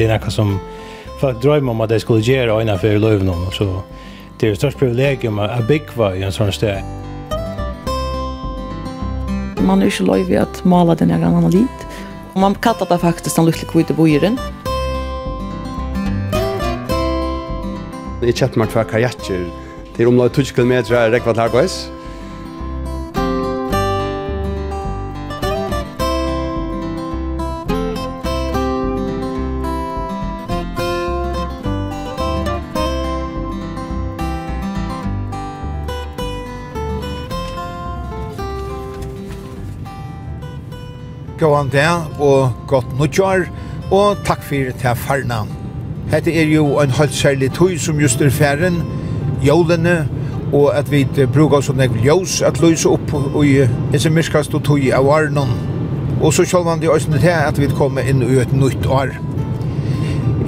det är något som folk drömmer om att det skulle göra ena för löven och så det är ett stort privilegium att byggva i en sån steg. Man är inte löjlig att måla den här annan lit. Man kallar det faktiskt den lyckliga kvita bojeren. Jag köpte mig två kajatter till omlag 20 km rekvat lagvis. Gåan det, og godt nødjar, og takk for til farna. Hette er jo en halvt særlig tøy som just er færen, jólene, og at vi brukar som ekv ljós at løysa opp i esse myrskast og tøy av arnon. Og så sjálvan det òsne til at vi kommer inn i et nytt år.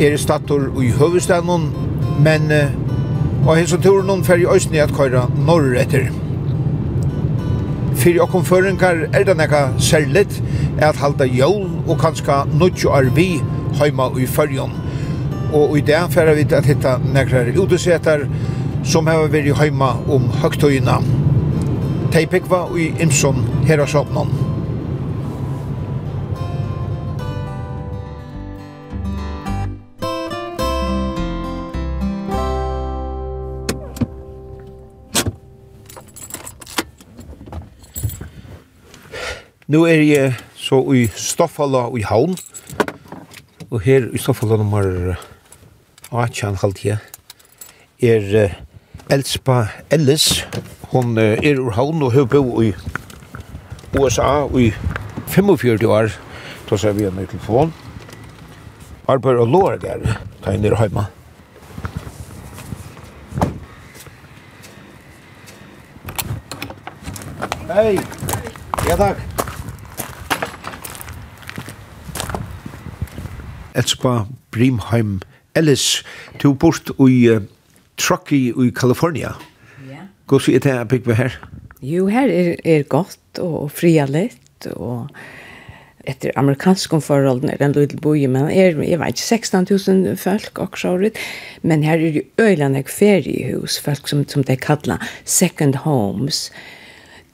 Er stator i høvestaden, men og hesson turen fer i òsne at køyra norr etter. Fyrir okkom føringar er det nekka særligt at halda jól og kanska nutju er vi heima i fyrjon. Og i det færa vi at hitta nekrar utesetar som hefa veri heima om høgtøyina. Teipikva og i Imson herasopnon. Nu er jeg så i Stoffala og i Havn. Og her i Stoffala nummer 18 halvtid er Elspa Ellis. Hon er ur Havn og har bo i USA i 45 år. Da ser vi henne i telefon. Arbeid og lår der, ta inn i hjemme. Hei! Ja, takk. Elspa Brimheim Ellis, du bort i uh, Truckee i California. Ja. Yeah. Gås vi etter bygge her? Jo, her er, er godt og, og frialett og etter amerikansk forhold er det en liten boi, men er, jeg vet ikke, 16 000 folk også året, men her er det øyland feriehus, folk som, som de kallar second homes.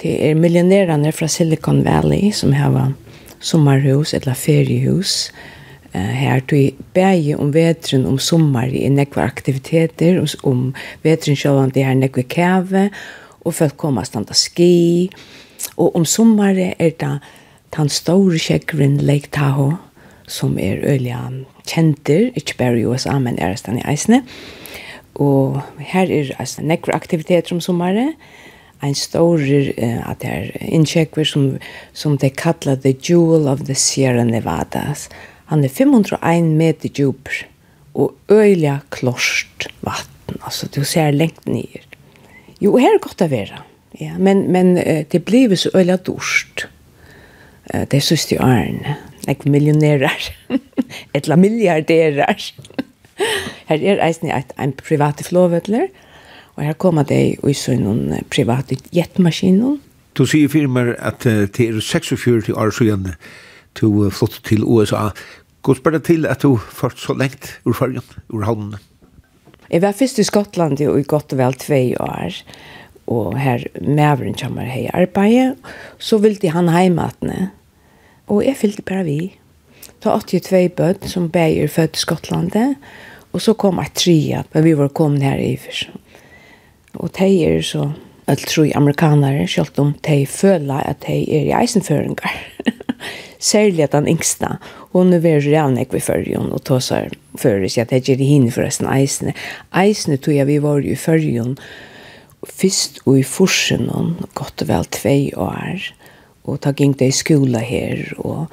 Det er millionærene fra Silicon Valley som har sommerhus eller feriehus, og her tog bæge om vetren om sommar i nekva aktiviteter, om vetren sjåan det er nekva kæve, og folk koma standa ski, og om sommar er det den store kjekkeren Lake Tahoe, som er øyla kjenter, ikke bare i USA, men er i eisne. Og her er altså, nekva aktiviteter om sommaren, en stor uh, at det er innsjekker som, som de kallar The Jewel of the Sierra Nevadas, Han er 501 meter djuper og øyla klost vatten. Altså, du ser lengt nyer. Jo, her er godt å være. Ja, men, men det blir så øyla dorst. Det synes de årene. like millionærer. Etla milliardærer. Her er eisen et, en private flåvedler. Og her kommer det i sånn private jetmaskiner. Du sier firmer at det er 46 år siden du flott til USA. Hvor spør det til at du først så lengt ur fargen, ur havnene? Jeg var først i Skottland i godt og vel tve år, og her maveren kommer her i arbeidet, så ville han heimatene, og jeg fylte bare vi. Ta 82 bød som bæger født i Skottlandet, og så kom jeg tre, men vi var kommet her i først. Og de er så, jeg tror amerikanere, selv om de føler at de er i eisenføringer. Særlig at den yngste, hon er veldig rævnek vi førjon, og tåsar at jeg tenker det hinn forresten eisene. Eisene tog jeg vi var jo i førjon, først og i forsen, godt og vel tvei år, og ta ging det i skola her, og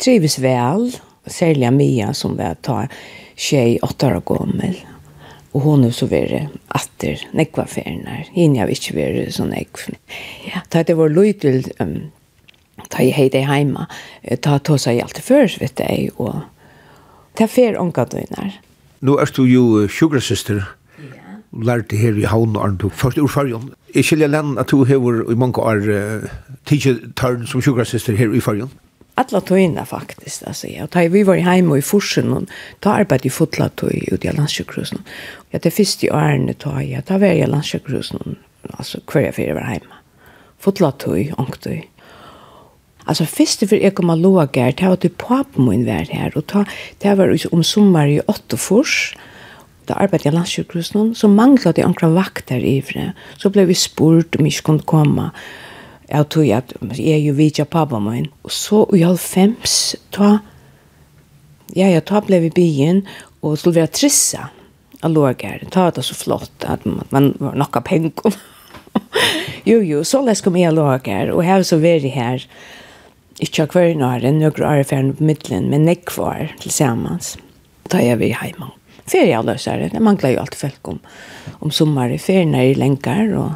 trives vel, særlig Mia som var ta tjej åtta år gammel, og hon er så vere atter nekva ferner. Hinn jeg vil ikke vere så nekva. Ja, ta det var løy til um, ta i hei deg heima, ta ta seg i alt først, vet jeg, og ta fer onka døgnar. Nå er du jo sugarsister, ja. lærte her i havn og Arnduk, først ur fargen. Jeg skiljer land at du hever i mange år uh, tørn som sugarsister her i fargen. Alla tøyna faktisk, altså. Ja. Ta, vi var hjemme i Forsen, og ta arbeid i fotla tøy ut i landsjøkrusen. Ja, det første årene ta, ja, ta var i landsjøkrusen, altså hver jeg fyrir var hjemme. Fotla tøy, ångtøy. Alltså först för jag kommer låga där det var typ papp min värld här och ta det var om sommar i Åttofors. Då arbetade jag i någon så manglade jag några vakter i det. Så blev vi spurt om jag kunde komma. Jag tog att jag är ju vidja pappa min. Och så i halvfems ta ja, jag tar blev i byen och skulle vara trissa av lågar. Ta det så flott att man var nokka pengar. jo, jo, så läs kom jag lågar och här så var det här. Ikke hver nøyre, nøyre år ferden på middelen, men jeg kvar til samans. Da er vi hjemme. Ferie løsere, det mangler jo alltid folk om, om sommeren. Ferien er lenger, og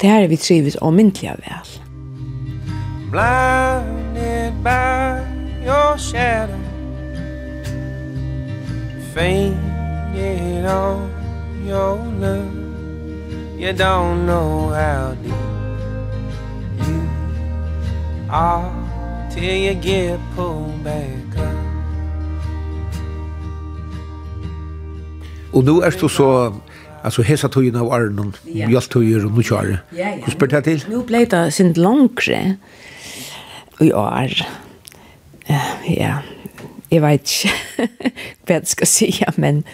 det her er vi trives og myndelig vel. Blinded by your shadow Fainted on your love You don't know how deep you are till you get pulled back up Og nu er du så Alltså hesa tøyna av Arnon, yeah. bjaltøyer og nukjare. Ja, ja. Hvordan spør det til? Nå ble det sin langre i år. Ja, jeg vet ikke hva jeg skal si, men,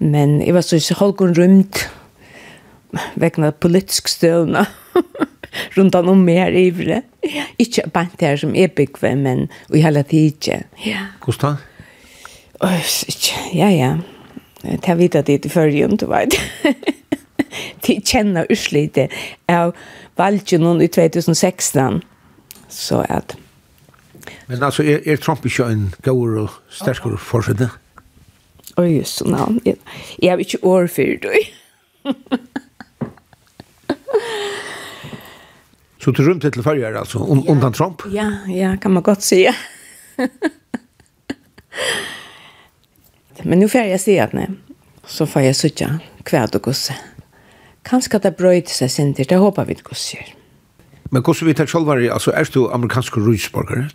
men jeg var så ikke holdt rundt vekkene politisk støvna. rundt om mer ivre. Ikke bare det her som er bygve, men i hele tiden. Ja. Hvordan da? Ja, ja. Det har vidt at det er førjen, du vet. De kjenner utslite av valgen i 2016. Så att... Men altså, er, er Trump ikke en gauer og sterkere forsøkende? Oj, oh, just sånn navn. Jeg har inte år för det. Så du rymte til farger, alltså, un ja. undan Trump? Ja, ja, kan man gott säga. Men nu får jag se att nej. Så får jag sitta kväll och gosse. Kanske att det bröjt sig sin det hoppar vi inte gosse. Men hvordan vi tar sjálvar, altså er du amerikansk rujtsborgare?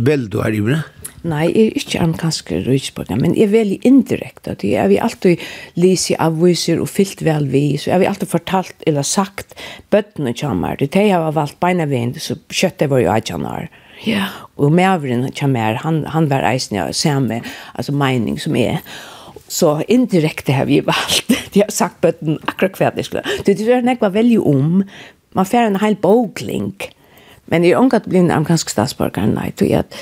Vel du er i bra? Nei, jeg er ikke amerikansk rujtsborgare, men jeg er veldig indirekta. Jeg har alltid lysi avviser og fyllt vel vi, så jeg har alltid fortalt eller sagt bøttene kommer. Det har jeg valgt beina veien, så kjøttet var jo av kjammer. Ja. Og medveren kommer, han, han var eisen jeg samme, altså mening som er så indirekte har vi valgt. De har sagt bøtten akkurat hva det skulle. Det er nekva veldig om, man får en hel bokling. Men jeg er bli en amerikansk statsborger, nei, tog jeg at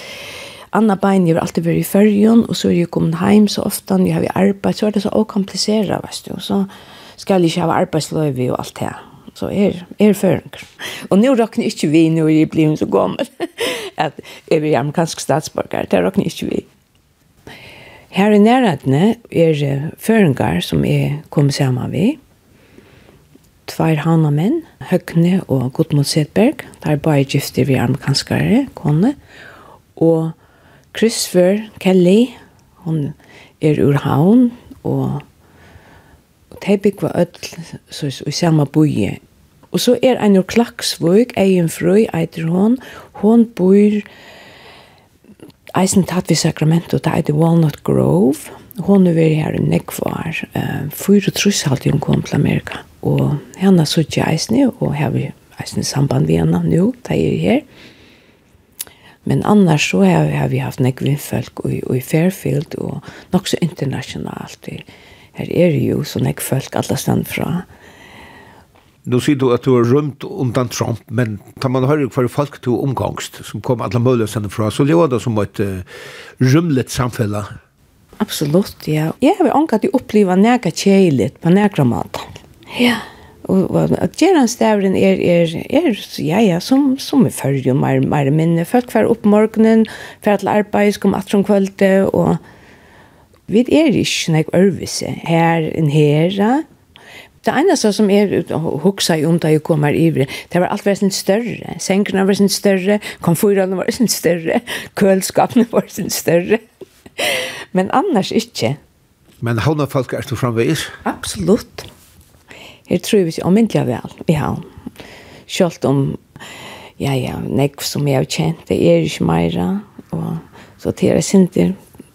Anna Bein, jeg har alltid vært i fyrjon, og så er jeg kommet hjem så ofte, jeg har arbeid, så er det så okompliseret, vet du, så skal jeg ikke ha arbeidsløyve og alt det. Så er, er føringer. Og nå råkner ikke vi, nå er jeg blivet så gammel, at jeg er amerikansk statsborger, det råkner ikke vi. Her i nærhetene er føringer som jeg kommer sammen med, tvær hanamenn, Høgne og Gudmund Sedberg, der bare gifte vi amerikanskere, kone, og Christopher Kelly, hon er ur havn, og de bygva ødel, så, i samme boje. Og så er en ur Klaksvøk, Egen Frøy, eitir hon, hon bor eisen tatt vi Sacramento, det er Walnut Grove, hon er veri her i nekvar, uh, fyra trusshalt hun kom til Amerika og henne sutja eisne, og har vi eisne samband vi henne nå, da jeg er her. Men annars så har, har vi haft nekvin folk i, i Fairfield, og nok så internasjonalt. Her er jo så nekv folk alle stand fra. Nu sier du at du er rumt undan Trump, men tar man høyre hver folk til omgangst, som kom alle mulighetene fra, så lever det som et uh, rymlet samfella. Absolutt, ja. Jeg har jo ångat å oppliva nega kjeilet på nega måten. Ja, og, og at Gjeranstavren er, er, er, ja, ja, som, som er før jo mer, mer minne. Folk var opp morgenen, for til arbeid, kom at som kvølte, og vi er ikke nek øvelse her enn her, Det eneste som er hugsa om da jeg kom her ivrig, det var alt vært større. Senkene var sin større, komfortene var sin større, kølskapene var sin større. Men annars ikke. Men havna folk er du framvegis? Absolutt. Jeg tror vi om ikke vel i havn. Selv om, ja, ja, nek som jeg har kjent, det er ikke mer, og så det er sinter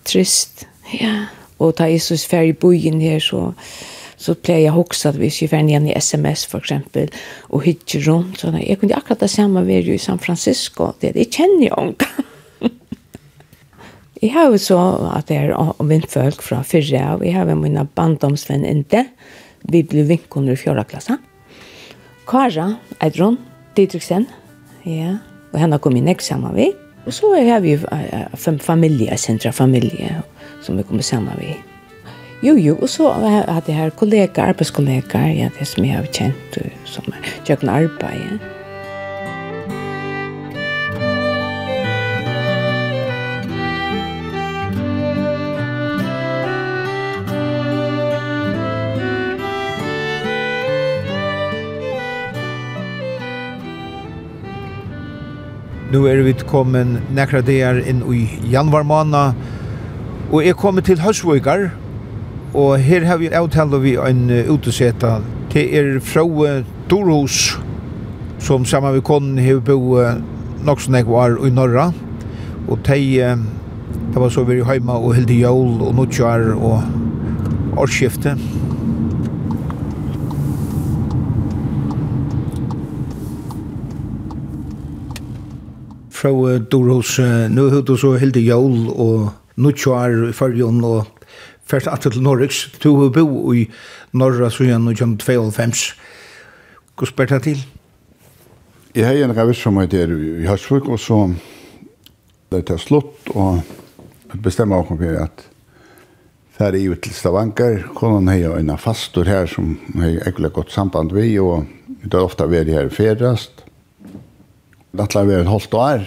trist. Ja. Og ta Jesus fer i her, så så pleier jeg også at vi jeg være igjen i SMS for eksempel, og hytte rundt. så Jeg kunne akkurat det samme være i San Francisco, det jeg kjenner jo ikke. jeg har jo så at det er omvendt folk fra fyrre av, jeg har jo mine bandomsvenn inte, vi blir vinkoner i fjorda klassa. Kara, Eidron, Didriksen, ja, og henne kom inn ikke sammen vi. Og så har vi fem familier, sentra familie, som vi kommer sammen vi. Jo, jo, og så har jeg her kollegaer, arbeidskollegaer, ja, det som jeg har kjent, som er kjøkken arbeid, ja. Nu er vi kommet nekra der inn i januar måned, og jeg kommer til Høsvøygar, og her har vi avtalt vi en uteseta. til er fra Dorhus, som sammen med konen har bo nok som jeg var i Norra, og de, det var så vi hjemme og hilde jól og nutjar og årsskiftet. fra Dorhus. Nå har du så heldig jól og nuttjoar i fargen og først at til Norriks. Du har bo i Norra så igjen og kjent 92. Hva spør det til? Jeg har en revis som er der i Høsvik, og så det er slutt, og jeg bestemmer også for at her er jo til Stavanger, konan har jo en fastor her som har egentlig godt samband vi, og det har ofte vært her i det la være en halvt år,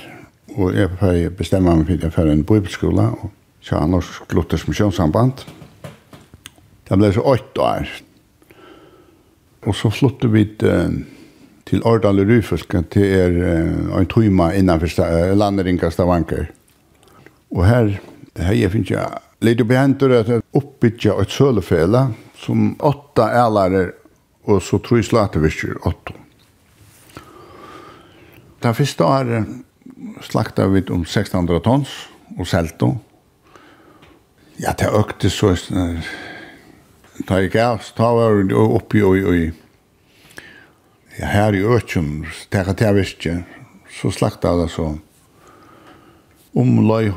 og jeg bestemmer meg for å for en bibelskole, og så har Norsk Luthers Misjonssamband. Det ble så åtte år. Og så flyttet vi til, til Årdal og Ryfylke, til er, en tøyma innenfor landeringa Stavanker. Og her, her jeg finner jeg litt behentur at jeg oppbytja et sølefele, som åtta ælare, og så tror jeg slater vi ikke åtta. Det første året slakta vi om 1600 tons og selto. Ja, det økte så da jeg gav, da var vi oppi og i ja, her i Øtjum, det er det jeg så slakta det så om løy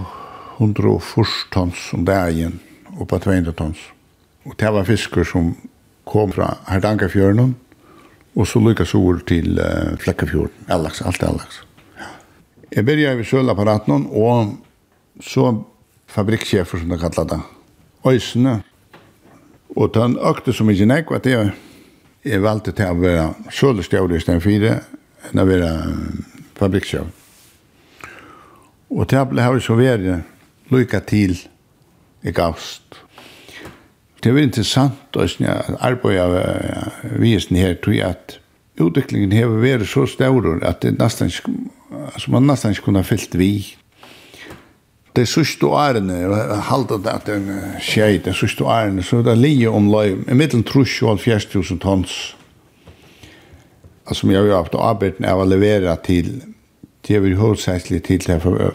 140 tons om dagen, oppa 200 tons. Og det var fisker som kom fra Hardangerfjørnen, Og så lykkes over til uh, Flekkefjorden. Allags, alt allags. Ja. Jeg begynner ved sølapparaten, og så fabrikksjefer, som de kallet det. Øysene. Og den økte som ikke nek, at jeg, jeg valgte til å være sølestjøret i stedet fire, enn å være fabrikksjefer. Og til å ha her så vært lykke til i gavst det er interessant å arbeide visen her, tror jeg at utviklingen har vært så større at det nesten ikke, altså man nesten ikke kunne ha fyllt vi. Det sørste årene, halvdagen at det er skjei, det sørste årene, så det er lige om løy, i middelen trus og 4000 tons, som jeg har haft arbeidene av å levere til Det er vi hovedsakelig til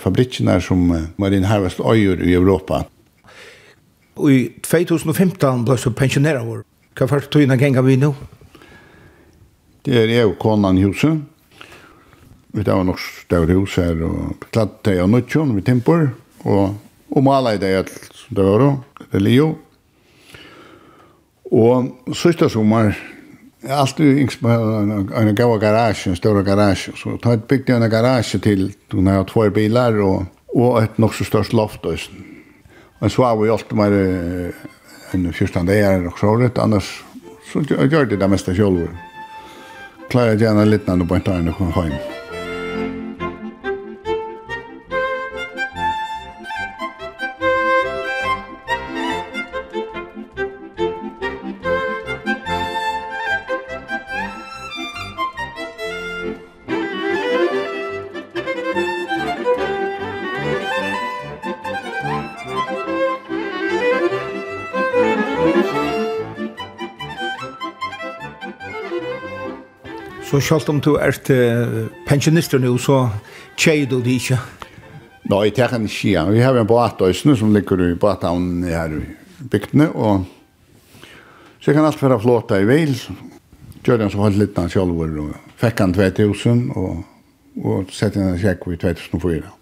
fabrikkene som Marine Harvest øyer i Europa. I 2015 ble så pensjonera vår. Hva er tog innan genga vi nå? Det er jeg og konan i huset. Vi tar nok større hus her, og klatt det av nødtjon vi timper. og, og maler det alt som det var, det er Leo. Og sørste sommer, Jeg har alltid yngst på en gav garasje, en større garasje. Så jeg bygde en garasje til, hun har två bilar og, og et nok så størst loft. Og, Men så har vi alltid mer en fyrstande är och så rätt annars så gjør det det meste själv. Klarer jeg gjerne litt når du bara tar en och kommer hem. Så selv om du er til pensjonister nå, så tjejer du det ikke? Nei, det kan ikke gjøre. Vi har en båt båtøysene som ligger i båthavnen her i bygdene, og så kan alt være flåta i veil. Gjør den som holdt litt av selv, og fikk han 2000, og, og sette en sjekk i 2004.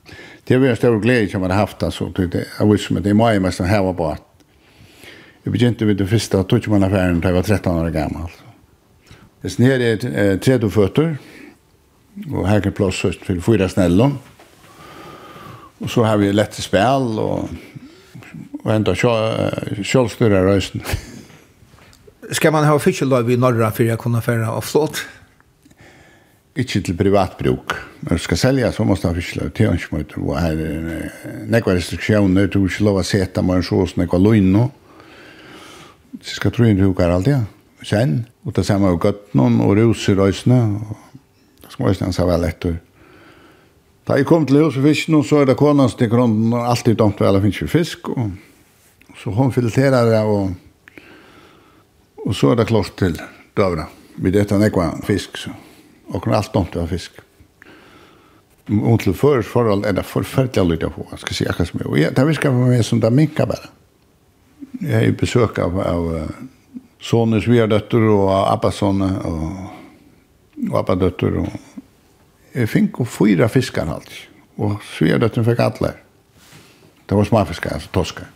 Det var en stor glede som jeg har haft, altså. Det, jeg visste meg, det er meg mest å heve båt. Jeg begynte ved det første, tog ikke man affæren da jeg var 13 år gammel. Hvis nere er tredje føtter, og her kan plass til fyra snällon. Og så har vi lett spel, og, og enda kjølstyrer røysen. Skal man ha fiskeløyve i Norra for jeg kunne fære av flått? Ikke til privatbruk. Når du skal selge, så måste du ha fiskeløyve til ønskemøter. Og her er nekva restriksjoner, du vil ikke lov å sete med en sås, nekva løgn nå. Så skal tro inn du hukar alltid, ja sen, og det samme av gøttene og ruser røysene, og det skal småsene sa vel etter. Da jeg kom til hos fisken, så er det kona som stikker om, og alltid domt vel, å finne fisk, og så hun filterer det, og, og så er det klart til døvra. Vi vet han ikke fisk, så. og kunne alt domt vel fisk. Og til først forhold er det forferdelig å lytte på, jeg skal si akkurat som jeg. Og jeg, det visker for meg som det minker bare. Jeg er besøk av, av soner sverdøtter og abbasone og, og abbadøtter. Og, jeg fikk fyra fiskar alt. Og sverdøtten fikk alle. Det var småfiskar, altså toskar.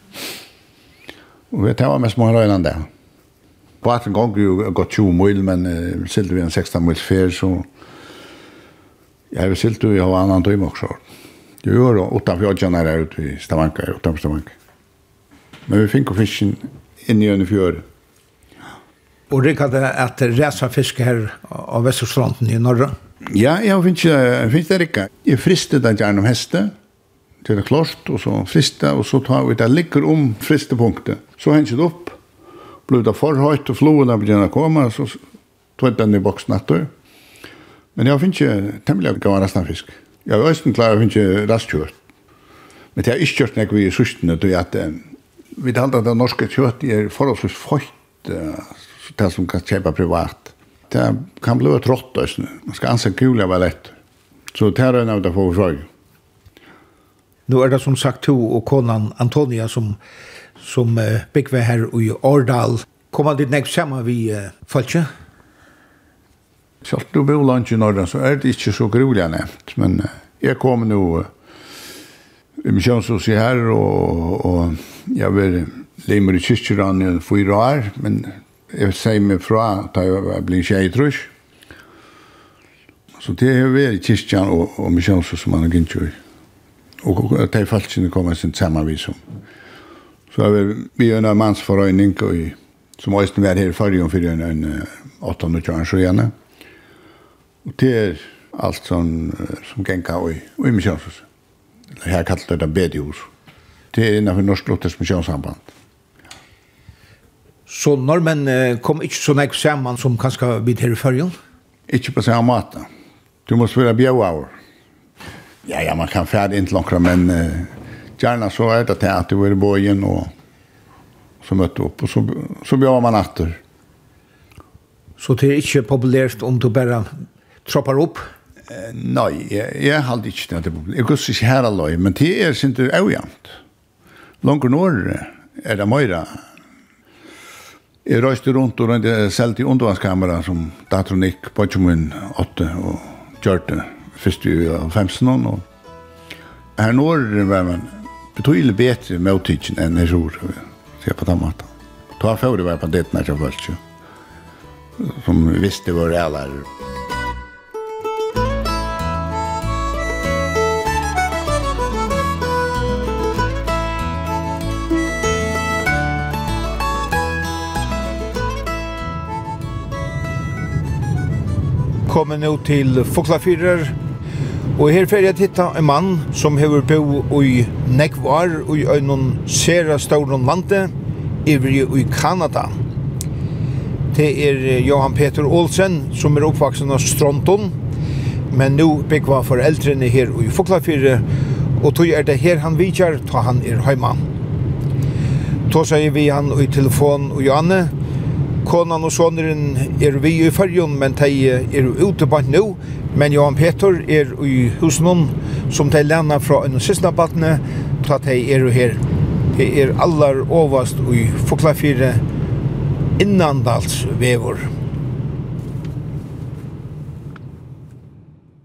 Og jeg tar med små røyland der. en gang jo gått 20 mil, men uh, silte vi en 16 mil fer, så jeg har silt jo av annan tøym også. Det gjør det utenfor Odjan her ute i Stavanka, utanfor Stavanka. Men vi fikk fisken inn i en fjør. Og Rikard, at resa fisk her av Vesterstranten i Norra? Ja, jeg finnes, jeg finnes det Rikard. Jeg fristet den gjerne om heste, til det klart, og så friste, og så tar vi det ligger om fristepunktet. Så hennes det opp, ble det forhøyt, og floene begynner å komme, så tog den i boksen etter. Men jeg finnes ikke temmelig gav resten av fisk. Jeg er øyne klar, jeg finnes ikke rastkjørt. Men det har ikke kjørt nek vi i sustene, til at vi talte at det norske kjøtt er forholdsvis føyt, det som kan kjøpe privat. Det kan bli trått, også. Man skal anse kul vara lett. Så det er en av det for försöka. Nå er det som sagt to og konan Antonia som, som uh, byggde her i Årdal. Kommer han dit näkt samman vid uh, Falsche? Selv du bor langt i Norrland, så er det ikke så grulig nevnt. Men uh, jeg kommer nå uh, i misjonshus i her, og, og jeg vil limer i kyrkjøren i fyra år, men jeg sier meg fra da jeg ble tjeitrush. Så det er vi i kyrkjan og, og misjonshus som man har gynt jo i. Og det de falskene kommer sin samarbeid som. Så er vi vi er en mansforøyning og i, som også er her i forrige for en, en år sjøene. Og det er alt som, som genka i, i misjonshuset. Her kallt det bedehus. Det er innanfor Norsk Luthers Misjonssamband. Så normen kom ikke så nek sammen som kanskje vi i førjen? Ikke på samme måte. Du må spille bjøver. Ja, ja, man kan fære inn til noen, men uh, gjerne så er det til at du var i bojen, og så møtte opp, og så, så bjøver man etter. Så det er ikke populært om du bare troppar opp? Uh, nei, jeg, jeg halde ikke det populært. Jeg gusser ikke her alløy, men det er sin tur avjant. Langer nord er det møyre Jeg røyste rundt og røyde selv til undervannskamera som datteren gikk på min åtte og kjørte først i 15 år. Og her nå var man betydelig bedre med utidgen enn jeg tror. Se på den måten. Ta før det var på det når jeg følte. Som visste var det allerede. kommer nu till Foklafyrer. Och här får jag titta en man som hever bo i Nekvar och i en sera stauron lande över i Kanada. Det är Johan Peter Olsen som er oppvaksen av Stronton. Men nu byggva foreldrene här i Foklafyrer och tog är det här han vidjar ta han er hemma. Då säger vi han i telefon och Janne konan og soneren er vi i fyrjon, men de er ute på nå. Men Johan Peter er i husen som de lena fra en siste battene, da de er her. De er allar overst i Foklafire innandalsvevor.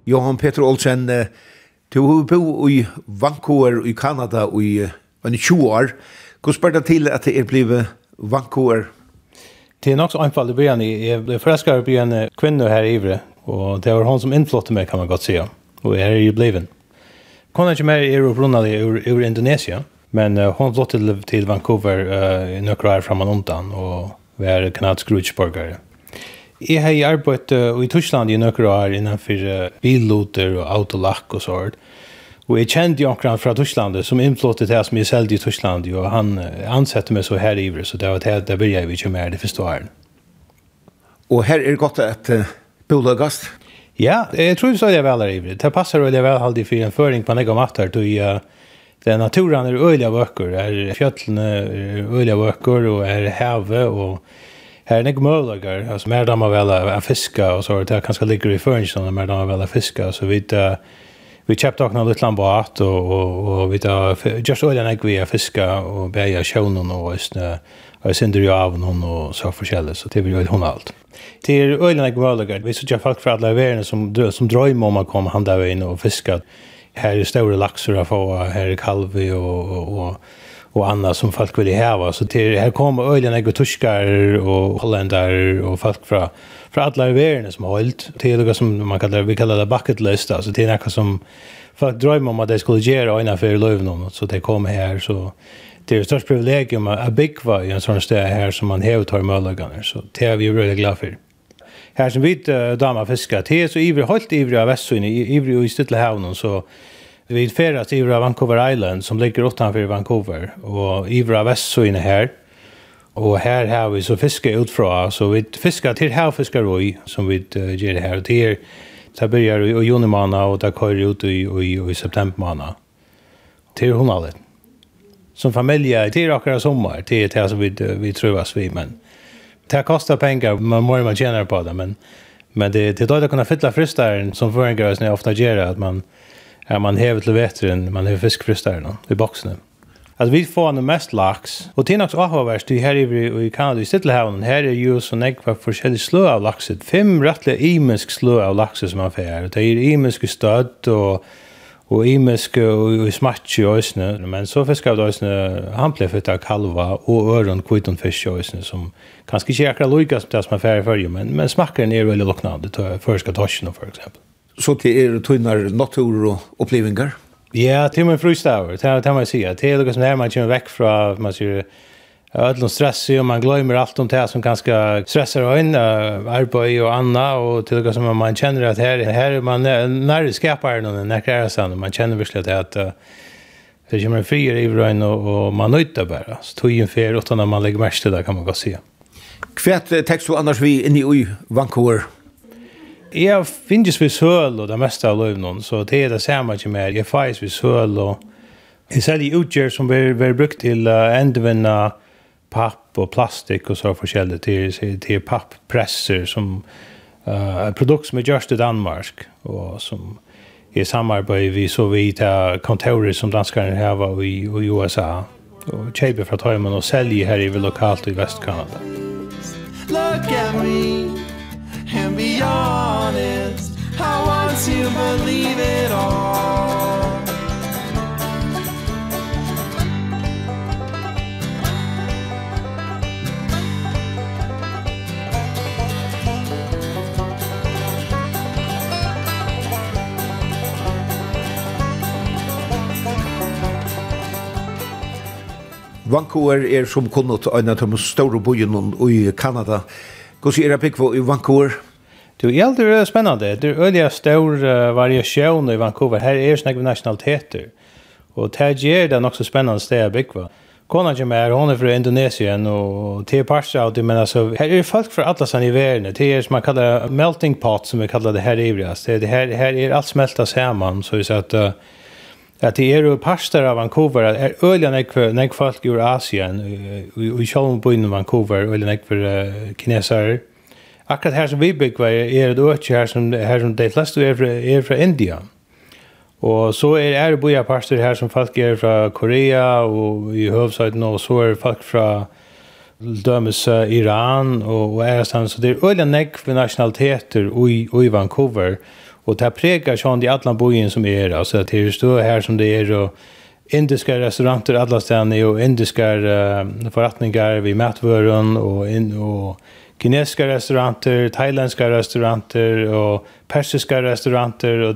Johan Peter Olsen, du har bo i Vancouver i Kanada i 20 år. Hvordan spør det til at det er blevet Vancouver Det er nok så enfall i byen. Jeg ble förälskad i byen kvinner her i Ivre. og det var hon som innflottet meg, kan man godt si. Og jeg er ju bliven. Hon er ikke mer i Eurobrunna ur, ur Indonesien. Men uh, hon flåtte till, till Vancouver uh, några år framan undan. og vi er kanadisk rutschborgare. Jeg har arbeidt uh, i Tyskland i nøkker år innenfor uh, billoter og autolakk og sånt. Og jeg kjente jo akkurat fra Tyskland som innflottet det som jeg sålde i Tyskland og han ansette meg så her i så det var det der begynte jeg ikke mer det første han. Og her er det godt at uh, bolagast. Ja, jeg tror så er det vel her i det. passer veldig vel alltid for en føring på en några mattar då ju den naturen är öliga böcker, är fjällen är öliga böcker og er havet og Her er nek møllager, altså mer damer vel av fiska og så er det kanske ligger i förringen mer damer vel av fiska så vi uh, vi köpte också en liten båt og, og, og vi tar, just så den vi är fiska og bäja sjönen och ösnä och synder jo av noen, og så forskjellig, så det vil jo hun hon Det er ölen jag var vi så folk fra alle värden som som drömmer om å komme handa inn og fiska. Här är stora laxar att få, här er kalvi och och, och och annat som folk vill häva så till här kommer ölen jag tyskar och holländare och folk från för alla världen som har hållt till det som man kallar vi kallar det bucket list alltså det är något som för att drömma om att det skulle göra innan för löven så det kommer här så det är ett stort privilegium att byggva i en sån ställe här som man har tar möjligheter så det är vi väldigt glada för här som vi uh, damer fiskar till så ivrig hållt ivrig av västsyn ivrig i Stilla havnen så vi färdas ivrig av Vancouver Island som ligger utanför Vancouver och ivrig av Västsyne här Og her har vi så fiske utfra, så vi fiskar til vi som vi uh, gjør her. Og det er, det begynner i juni junimåned, og det kører ut i, i, i september septembermåned. Til hundalet. Som familie, det er akkurat sommer, det er det som vi, vi trøves vi, men det kostar pengar, man må man tjänar på det, men, men det, det är då det kunna fylla fristaren som förengar oss när jag ofta gör det, att man, ja, man hever til vetren, man häver fiskfristaren i boksene. Mm at vi får noe mest laks. Og til er avhåverst i her i i Kanada i Stittelhavnen, Her er jo så nekva forskjellig slå av lakset. Fem rettelig imensk slå av lakset som man får. Det er imensk støtt og og imensk og, og smatje i øsne, men så fiskar vi øsne, han ble fyrt av kalva og øren kviton fisk i øsne, som kanskje ikke akkurat loika som det som er færre før, men, men smakken er veldig loknande, førska torsjen for eksempel. Så til er tøyner natur og opplevingar? Ja, til min frustaver, Det er man sier. Det er noe som er man kommer vekk fra, man säger ödlon stress och man glömmer allt om det som ganska stressar och in arbete och anna och till något som man känner att här här är man när skapar någon när är sen man känner verkligen att att det kommer fyra i rön och, och man nöjda bara. Så tog ju en fyra utan när man lägger mest till det kan man gå se. Kvätt text och annars vi inne i Vancouver jeg finnes vi søl og det meste av løvnene, så det er det samme ikke mer. Jeg finnes vi søl og jeg selger utgjør som vi har brukt til å endevende papp og plastikk og så forskjellig til, til papppresser som uh, et produkt som er gjørst i Danmark og som i samarbeid vi så vi til kontorer som danskerne har i, i USA og kjøper fra Tøyman og selger her i lokalt i Vestkanada. Look at me and be honest I want to believe it all Vancouver er som kunnot en av de store byen i Kanada. Hur ser det pikkvå i Vancouver? Du, är er det spännande. Det är öliga stor uh, variasjon i Vancouver. Här er snakk nationaliteter. Och det ger det också spännande steg att bygga. Kona kommer her, hon är från Indonesien, och det er parter av det, men alltså, här är folk från alla sånne i världen. Det är som man kallar melting pot, som vi kallar det här i Det, det här, här är allt smälta samman. så vi säger att... uh, att det er jo parster av Vancouver är öliga nekve, nekve folk ur Asien og i själva på i Vancouver öliga nekve för kineser akkurat her som vi bygger är det också her som her som de fleste er fra, är från Indien Och så är det boja parster her som folk er från Korea och i høvsøyden, og så är folk från dömes Iran och er sånn, så det er öliga nekve nationaliteter i Vancouver Och det prägar sånn i alle bojen som är här. Så det er stå här som det är og indiska restauranter alla ställen och indiska uh, förrättningar vid matvøren, och, in, og kinesiska restauranter, thailändska restauranter och persiska restauranter och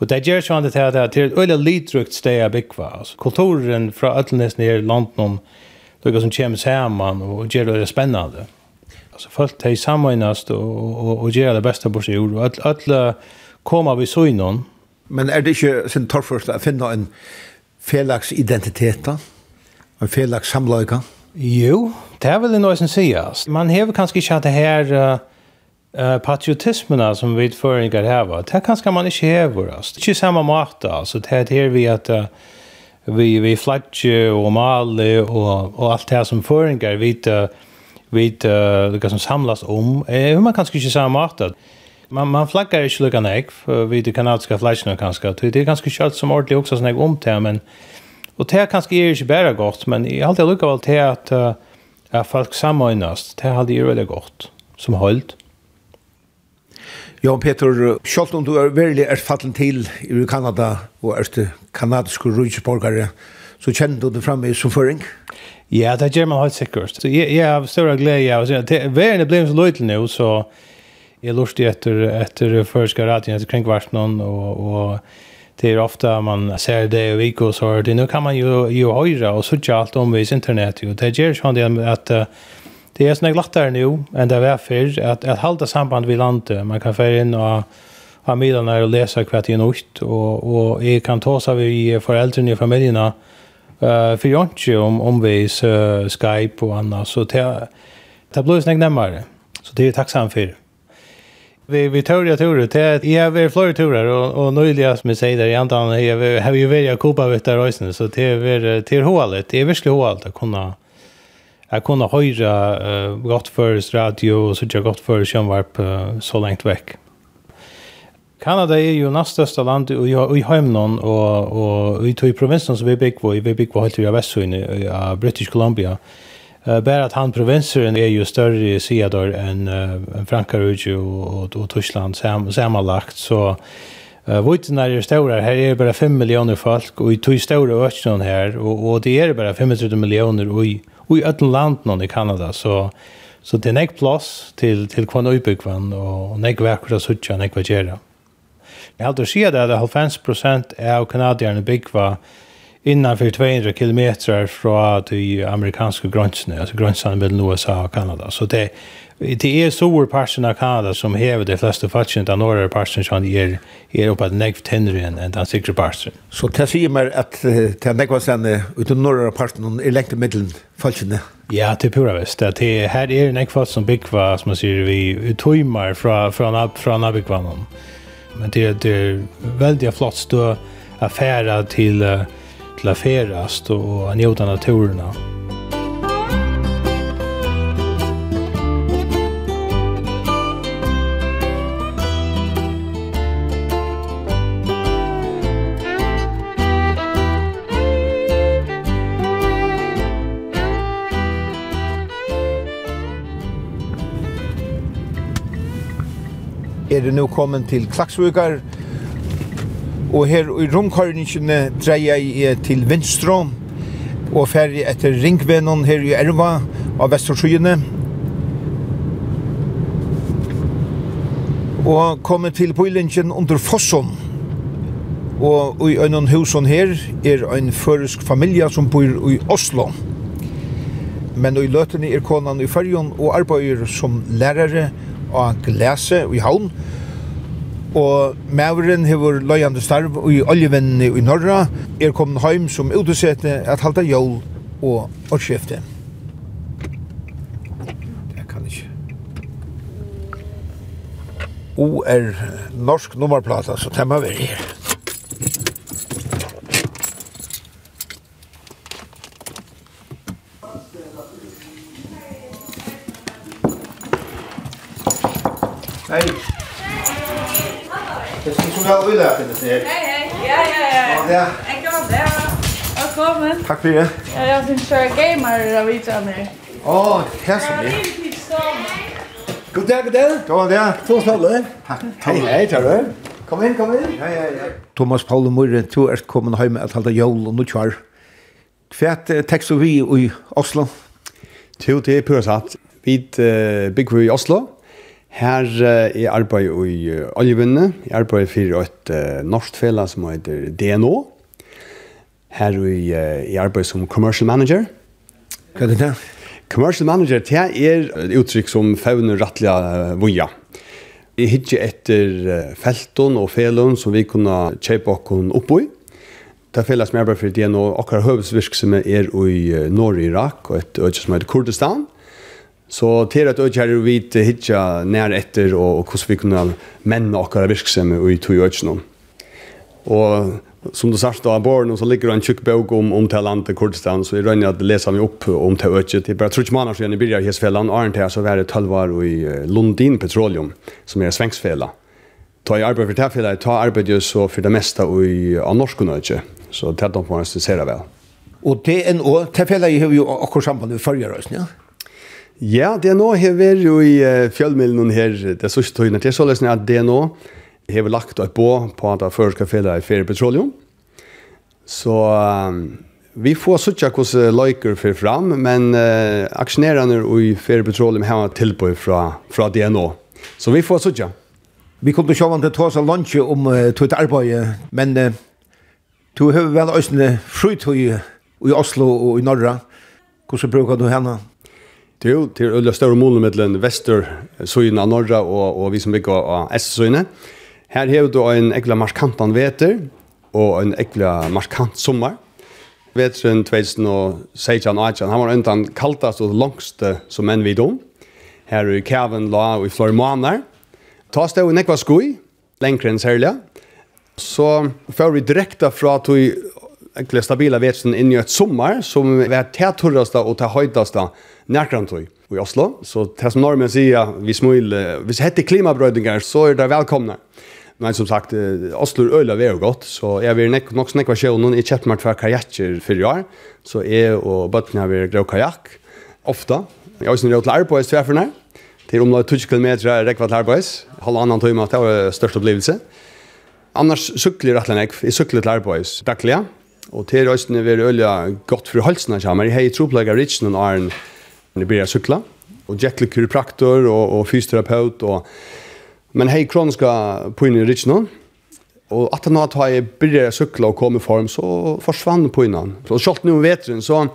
og det gör så att det här et øyelig öle litrukt steg av bygva. altså kulturen från Ötlnes ner i London det som kommer sammen, och gör det spännande. Alltså folk tar sammanast och, og, og gör det bästa på sig. Och alla koma vi så innan. Men er det ikke sin torrførst å finne en felags identitet da? En felags samlaika? Jo, det er vel noe som sies. Man hever kanskje ikke at det her uh, patriotismene som vi føringer hever. Det er kanskje man ikke hever. Det er ikke samme måte. Altså, det er her vi at uh, vi, vi flatje og male og, og alt det her som føringer vi, uh, vi uh, som samlas om. Eh, man kanskje ikke samme måte man man flackar ju lucka nek vid det kanadiska flashen kanske. Det är ganska kött som ordentligt också såna om till men och det kanske är ju bara gott men i allt jag lucka väl till att uh, att folk samordnas. Det hade ju väldigt gott som hållt. Ja, Peter, selv om du er veldig erfattelig til i Kanada og er du kanadisk rujtsborgare så kjenner du det framme som føring? Ja, det gjør man helt sikkert. Så jeg, jeg har større glede ja. verden er blevet så løytelig nå, så jag lustig efter efter förska radion efter kring vart någon och och det är ofta man ser det i vik och så det nu kan man ju ju höra och söka allt om vis internet ju det ger ju det att det är snägt lättare nu än det var för att att hålla samband vid landet man kan föra in och ha middagar och läsa kvart i natt och och är kan ta sig vi föräldrarna i familjerna eh för jag om om vi Skype och annat så det det blir snägt närmare så det är tacksam för Vi vi tør jag tror det är vi flyr turer och och nyligen som vi säger där i antan jag har ju välja kopa vet där rösen så det är till hålet det är verkligen hålet att kunna att kunna höra uh, gott för radio och så jag gott för sjönvarp uh, så långt veck. Kanada är ju näst största land och jag i hemnon och och i tog provinsen som vi bygg i vi bygger helt i västsyn i British Columbia. Uh, Uh, bara att han provinsen är ju större i Siador än uh, Frankrike och, och, och Tyskland sam, sammanlagt så uh, vitterna är stora. Här är det bara 5 miljoner folk och i tog stora öknen här och, och det är bara 35 miljoner och i, och i ett land någon i Kanada så så det är näck plats till till kvann nybyggvan och näck verkar så tjäna näck vad gör. Jag har då det att 50 av kanadierna byggva innanför 200 kilometer från de amerikanska gränserna, alltså gränserna mellan USA och Kanada. Så det, det är stor parten av Kanada som häver de flesta fallen, den norra parten som är, är uppe att negv tänder än, än den sikra parten. Så det säger mig att det negva sen ut utan norra parten är längt i mitten fallen? Ja, det är pura väst. Det är, här är negv som byggva, som man säger, vi tojmar från, från, från abyggvannen. Men det, det är väldigt flott stå affärer till uh, til å ferast og njóta naturen. Er det nå kommet til Klaksvukar, Og her i rundkåringene dreier jeg til Vinstrå, og ferdig etter Ringvenon her i Erva av Vesterskyene. Og kommer til Bøylingen under Fosson. Og i øynene husen her er en føresk familie som bor i Oslo. Men i løtene er konan i Førjon og arbeider som lærere av glese i Havn, og Maveren hever løyande starv i oljevennene i Norra, er kommet heim som utesete at halda jól og årsskifte. Det kan ikke. O er norsk nummerplata, så temma veri her. så illa att det her. Hei, hei. Ja ja ja. Ja. Jeg kan være der. Velkommen. Takk for det. Ja, jag syns kjøre gamer av vita nu. Åh, her som er. God dag, god dag. God dag. Thomas Paule. Hei, hei, tar du? Kom inn, kom inn. Ja, ja, ja. Thomas Paule Murren, du är kommen hem att hålla jul och nu kvar. Kvärt text vi i Oslo. Jo, det er pura satt. Vi bygger i Oslo. Her uh, jeg arbeider i uh, oljevinne. Jeg arbeider for et uh, norsk fela som heter DNO. Her er uh, jeg arbeider som commercial manager. Hva er det der? Commercial manager, det er et uttrykk som fevner rettelig uh, vuja. Jeg hittir etter uh, felton og felon som vi kunne kjøpe okken oppå i. Det fela som jeg arbeider for DNO, akkurat høvesvirksomhet er i uh, Norge, Irak og et øyne som heter Kurdistan. Så til at økjær er vidt hitja nær etter og, og hvordan vi kunne menne akkurat virksomme i tog øyne. Og som du sagt av barn, så ligger det en tjukk bøk om, om til landet Kurdistan, så jeg rønner at leser meg opp om til øyne. Det er bare trutsk måneder siden jeg begynner i Hesfellan, og her så var det tølvar i Lundin Petroleum, som er Svengsfella. Ta i arbeid for tilfella, ta arbeid jo så for det meste i, av norskene økje, så det er de på å vel. Og det er en å, tilfella har vi jo akkurat samband med førjerøsene, ja? Ja, det er nå har hever jo i fjellmiddelen her, det er sørste tøyene Det er så løsning at det er nå har vi lagt et bå på at det først skal fjellet i ferie petroleum. Så um, vi får sørste hvordan løyker for fram, men uh, aksjonerende i ferie petroleum har tilbøy fra, fra det nå. Så vi får sørste. Vi kom til om det tog seg lunsje om uh, tøyt arbeid, men uh, du har vel østene frytøy i Oslo og i Norra. Hvordan bruker du henne? Det er jo til øyla større mål Vester, Søyene av Norra og, og vi som bygger av S-søyene. Her har du en ekla markant han veter og en ekla markant sommer. Veteren 2016 og 18, han var undan kaltast og langste som menn vid om. Her er Kevin la og i flere måneder. Ta stå en nekva skoi, lengre enn særlig. Så får vi direkte fra tog ekla stabila veteren inn i et sommer som er det tørreste og det høydeste nærkrantøy i Oslo. Så det som normen sier, vi smil, hvis det heter klimabrøydingar, så er det velkomne. Men som sagt, Oslo er øyla vei og godt, så jeg vil nek, nok snakka sjøen, jeg kjøpt meg tver kajakker fyrir år, så jeg og bøttene har vært grå kajakk, ofta. Jeg har også snurret til arbeids tverferne, til omlag 20 km rekva til halv annan tøyma, det var størst opplevelse. Annars sykler jeg, jeg sykler til arbeids daglig, og til røysene vil øyla godt for halsen, jeg har troplegger ritsen og æren, när jag började cykla. Och jag gick kiropraktor och, och fysioterapeut. Och, men hej kroniska pojnen i Riksnå. Og at han har jag började cykla og kom i form så forsvann på innan. Så kjallt nu om vetren så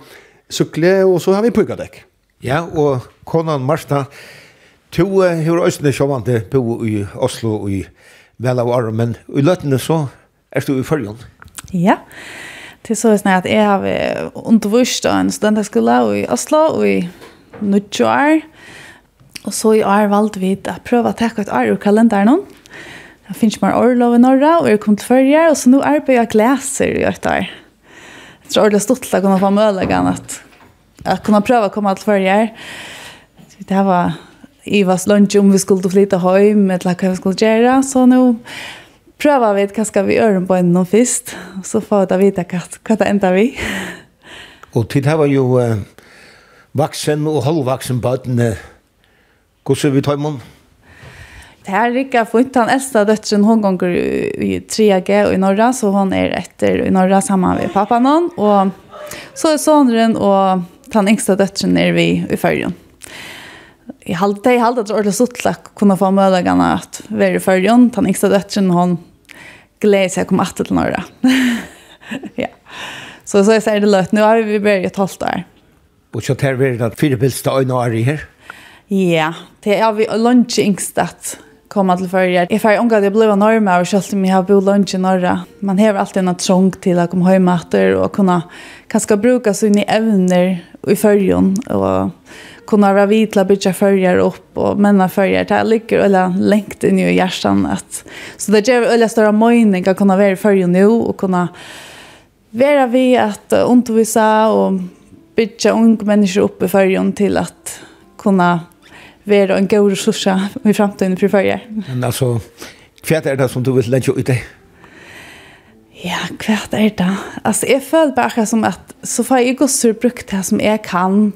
sykle, og så har vi pojkadäck. Ja, og konan Marsta, to hur ösne sjåvande bo i Oslo og i Velavar, men i løtene så er du i följon. Ja, det er så at jeg har undervist en studentskola i Oslo og i nødtjå. Og så i år valgte vi å prøve å ta et år ur kalenderen. Det finnes mer årlov i Norra, og jeg kom til førre, og så nå arbeider jeg glæser i hvert år. Jeg tror det er stort til å kunne få mølegene at jeg kunne prøve å komme til førre. Det var Ivas lunch om vi skulle flytta hem eller hva vi skulle gjøre, så nå prøver vi hva skal vi gjøre på en først, og så får vi vite hva, hva det ender vi. Og tid har jo uh, vaksen og halvvaksen bøtene. Hvordan vi tar imon? Det her er ikke fint. Han eldste døtteren, hun ganger i 3G og i Norra, så hun er etter i Norra sammen med pappaen hon. Og så er sånneren og den yngste døtteren er vi i førjen. Jeg halte det, jeg halte det ordentlig suttelig kunne få mødagene at være i førjen. Den yngste døtteren, hun gleder seg å komme etter til Norra. ja. Så så är det løtt. Nå har vi börjat et halvt år. Og så tar vi det fire bilste øyne år i her? Ja, det er vi lunch yngst at komme til førje. Jeg får unga jeg ble norma, og selv om jeg har bo lunch i Norra. Man har alltid en trång til å komme hjemme etter og kunne kanskje bruke sine evner i førjen, og kunna vara vid till att bygga följer upp och männa följer där ligger eller lengt inn i hjärtan At, så det gjør veldig større mening å kunne være i följer nå og kunne være vi at undervisa og bygga unga människor upp i färgen till att kunna vara en god resurs i framtiden för färger. Men alltså, vad är det som du vill lägga ut det? Ja, kvart är det? Alltså, jag føler bara som att så får jag gossor brukt det som jag kan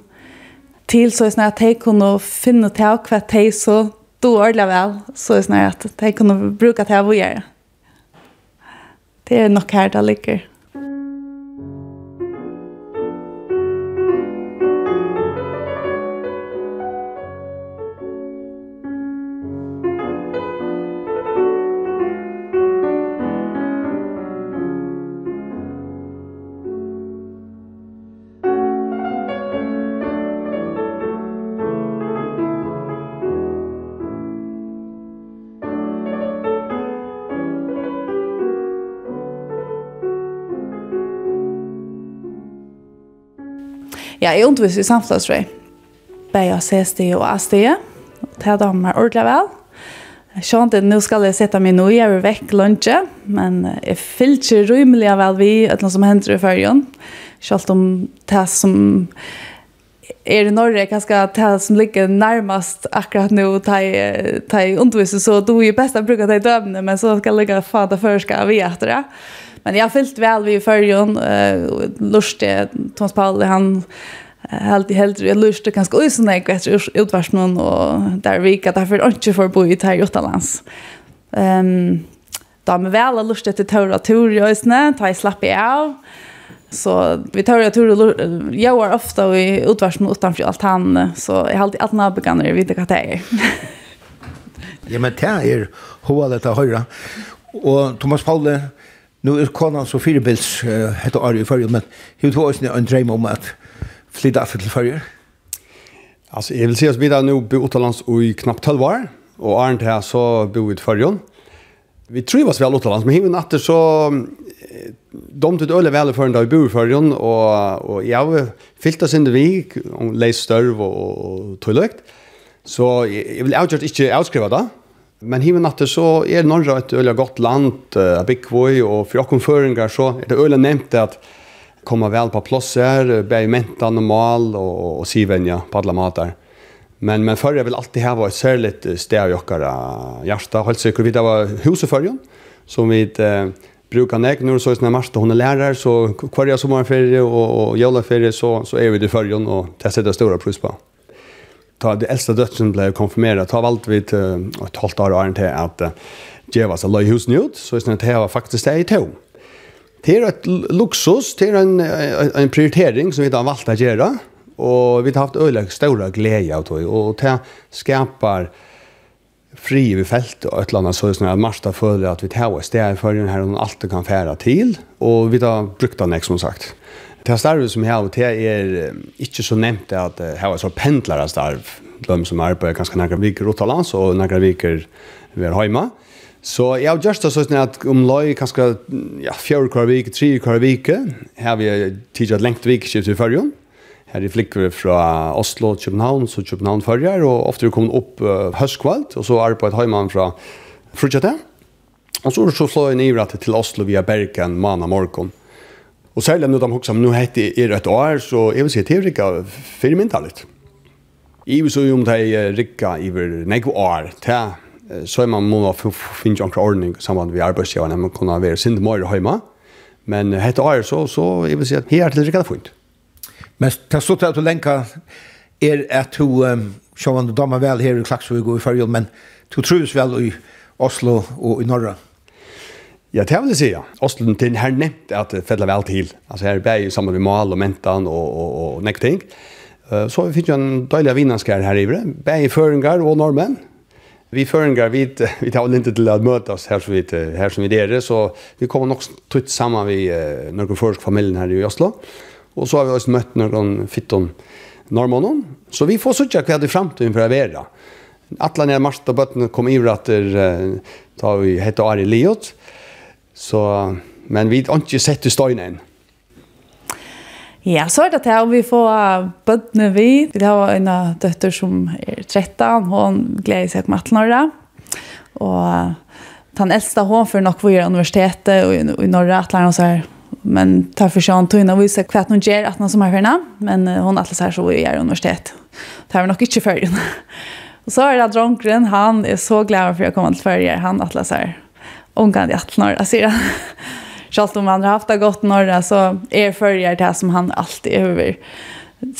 till så är det att jag kunde finna till och vad jag så då ordla väl. Så är det att jag kunde bruka det här och göra. Det är nog här det ligger. Ja, jeg underviser i samfunnsrøy. Bare C-stige og A-stige. Og det har de meg ordentlig vel. Sjønt nå skal jeg sette meg nå, jeg er vekk lunsje, men jeg fyllt rymelig vel vi, et noe som hender i fyrjen. Sjølt om det som er i Norge, kanskje det som ligger nærmest akkurat nå, ta i underviser, så du er best å bruke det i dømene, men så skal jeg ligge fader før skal vi etter det. Men jag har fyllt väl vid förrjun. Uh, Lustig, Thomas Pauli, han helt helt jag lustar ganska oj så nej vet utvärst någon och där vi kan därför inte för bo i här. Ehm då med väl lust att ta tur just nu ta i slapp i av. Så vi tar jag tur jag var ofta i utvärst utanför allt han så jag har alltid alla begannar vid det är. ja men det är hur det höra. Och Thomas Paul Nu er konan så fire bils hette Ari i Førje, men hun tog også en drøm om at flytta affet til Førje. Alltså jag vill säga att vi där nu bor utomlands i knapt 12 år og Arnt här så bor vi i Förjon. Vi oss vel utomlands men himmel natter så de tog öle vel för en dag i bor i Förjon och, och jag fyllt in det vik och läs störv och, och toalett. Så jag vil avgjort inte avskriva det. Men hiven at så er Norge et øyla godt land, uh, Bikvoi, og for okken føringar så er det øyla nevnt at komma vel på plass her, bæg mentan og mal og, og sivenja på alle mater. Men, men førre vil alltid ha et særligt sted i okkara hjärsta, helt sikkert. Vi var huseførjen, som vi uh, brukar nek. Nå er det så sånn at Marsta, hun er lærer, så hver sommerferie og, og jævla ferie, så, så er vi det førjen, og det setter stora pris på ta det äldsta döttern blev konfirmerad ta valt vid ett halvt år är inte att geva så låg hus nytt så är det här faktiskt det är to Det är ett luxus, det är en, en prioritering som vi har valt att göra. Och vi har haft öliga stora glädje av det. Och det skapar fri i fält och ett annat så att Marsta följer att vi tar oss det är för den här hon alltid kan färra till. Och vi har brukt den som sagt det starvet som jag har, det är inte så nämnt att det här har så pendlare starv, de som arbeider ganske nærkere viker utenlands og nærkere viker är hemma Så jag har gjort det sånn at om løy kanske ja, fjør kvar vik tre kvar vik här vi tidligere lengt vikeskift i førjen. Her i flikker fra Oslo, København, så København førjer, og ofte er vi kommet opp uh, høstkvalt, og så arbeider hjemme fra Frutjatet. Og så er det så fløy nivrat til Oslo via Bergen, Mana Morgon. Og særlig når de också nu hette er et år så jeg vil är vi se teorika fire mynda litt. Jeg vil si om det rikka i nekve år til, så er man må finne en ordning sammen med arbeidsgiverne, man kunne være synd mer hjemme. Men hette år så så jeg är vi se att här till rikka fint. Men det at du lenker er at du um, sjåvann du damer vel her i Klaksvig og i Førjøl, men du trus vel i Oslo og i norra. Ja, det vil jeg si, ja. Åstlund til her nevnt at det fedler vel til. Altså her er jo sammen med mal og mentan og, og, og nekk ting. Så vi finner jo en døylig vinanskær her i Bre. Bæg føringar og normen. Vi føringar, vi, vi tar inte ikke til å møte oss her som vi, her som vi det så vi kommer nok tutt sammen vi noen førsk familien her i Oslo. Og så har vi også møtt noen fitton norrmånen. Så vi får sutja hva det framtiden for å være. Atlan er Marta Bøtten kom i at uh, tar vi heter Ari Liot, Så, men vi har ikke sett i støyne Ja, så er det til om vi får bøttene vi. Vi har en døtter som er 13, hun gleder seg om 18 år. Og den eldste hun for nok vi er universitetet og i Norge atler og så her. Men tar for seg inn og viser hva hun gjør at som er henne. Men hun atler seg så vi er universitet. Det er vi nok ikke før. og så er det dronkeren, han er så glad for å komme til før. Han atler seg omgående att norra sidan. Självt om andra haft det gott norra så är följer det som han alltid över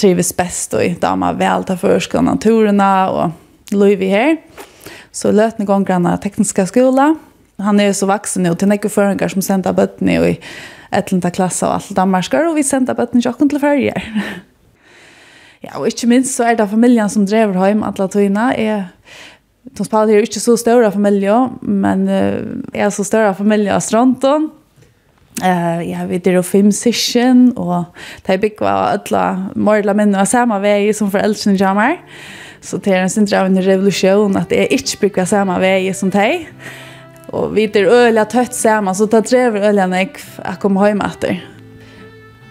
trivs bäst och inte har väl ta förskolan naturerna och Louis här. Så lötne gånggranna tekniska skola. Han är så vuxen nu till några föräldrar som sända bötni och i ätlenta klasse och allt danskar och vi sända bötni tjocken till följer. Ja, och inte minst så är det familjen som driver hem alla tøyna. Jeg De spelar ju inte så stora familjer, men eh är så stora familjer av Stronton. Eh jag vet det är fem session och det är big var alla morla män och samma väg som föräldrarna jamar. Så det är en central en revolution att det är inte bygga samma väg som det. Och vi är öliga tött samma så det tre öliga nek att komma hem efter.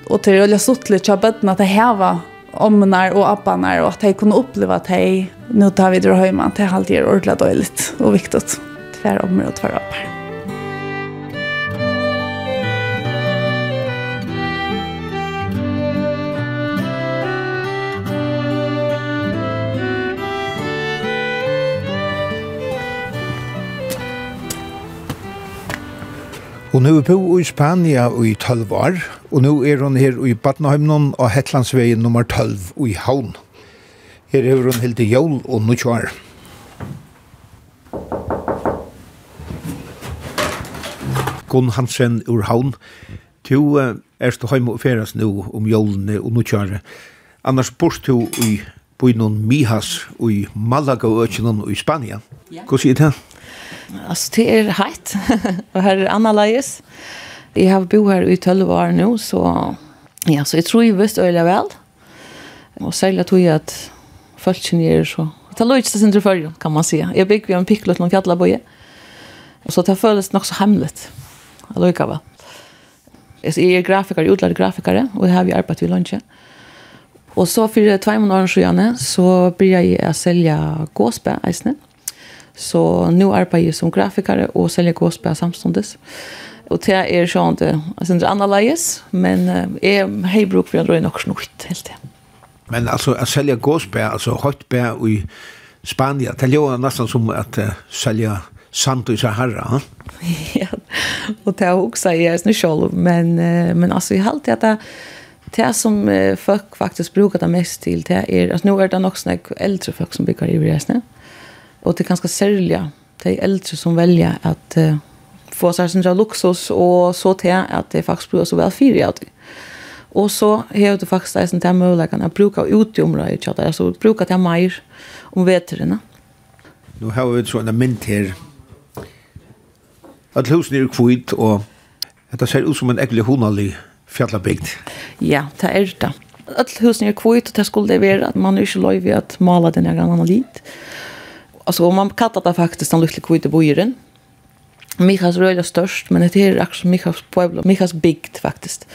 Och det är öliga suttligt att bättre att det här var omnar och apparna och att de kunde uppleva att de nu tar vi drar hemma till halvtid är ordentligt och viktigt. Tvär områden och tvär appar. nu er på i Spania i 12 år, og nå er hun her i Badnahøymnen og Hetlandsveien nummer 12 i Havn. Her er hun helt i jól og nå kjør. Gunn Hansen ur Havn, du er stå heim og feres nå om jólene og nå kjør. Annars bors du i bøynen Mihas i Malaga og Økjenen i Spania. Hvordan er det? Alltså det är hett. och här är Anna Lajes. Jag har bo här i 12 år nu så ja, så jag tror ju visst öliga väl. Och särskilt tror jag att folk är så. Det låg inte sin för kan man säga. Jag bygger en picklot någon fjallaboje. Och så det följs nog så hemligt. Alltså va. Jag är grafiker, utlärd grafiker och jag har ju arbetat vid lunchen. Och så för två månader sedan så började jag sälja gåsbär, eisne. Så nu arbetar jag som grafikare och säljer gåspel samståndes. Och det är så att det är annorledes, men jag har bruk för att dra in också något helt det. Men alltså att sälja gåspel, alltså höjtbär i Spanien, det låter nästan som att uh, sälja sant i Sahara. ha? Ja, och det har också jag är själv, men, men alltså jag har alltid att det det som uh, folk faktiskt brukar det mest till det är alltså nu är det nog sådana äldre folk som bygger i resne. Mm Och det är ganska särligt. Det är äldre som väljer att uh, få sig sin luxus och så till att det faktiskt blir så väl fyra av det. Och så har det faktiskt en sån där möjligheten att bruka ut i området. Alltså bruka det mer om veterna. Nu har vi sådana mynd här. Att husen är kvitt och det ser ut som en äcklig honalig fjallabygd. Ja, det är det. Att husen är kvitt och det skulle det vara att man är inte lov att måla den här gamla lite alltså man kallar det faktiskt den lilla kvite bojeren. Mikas röda störst, men det är också Mikas Pueblo, Mikas bygd faktiskt.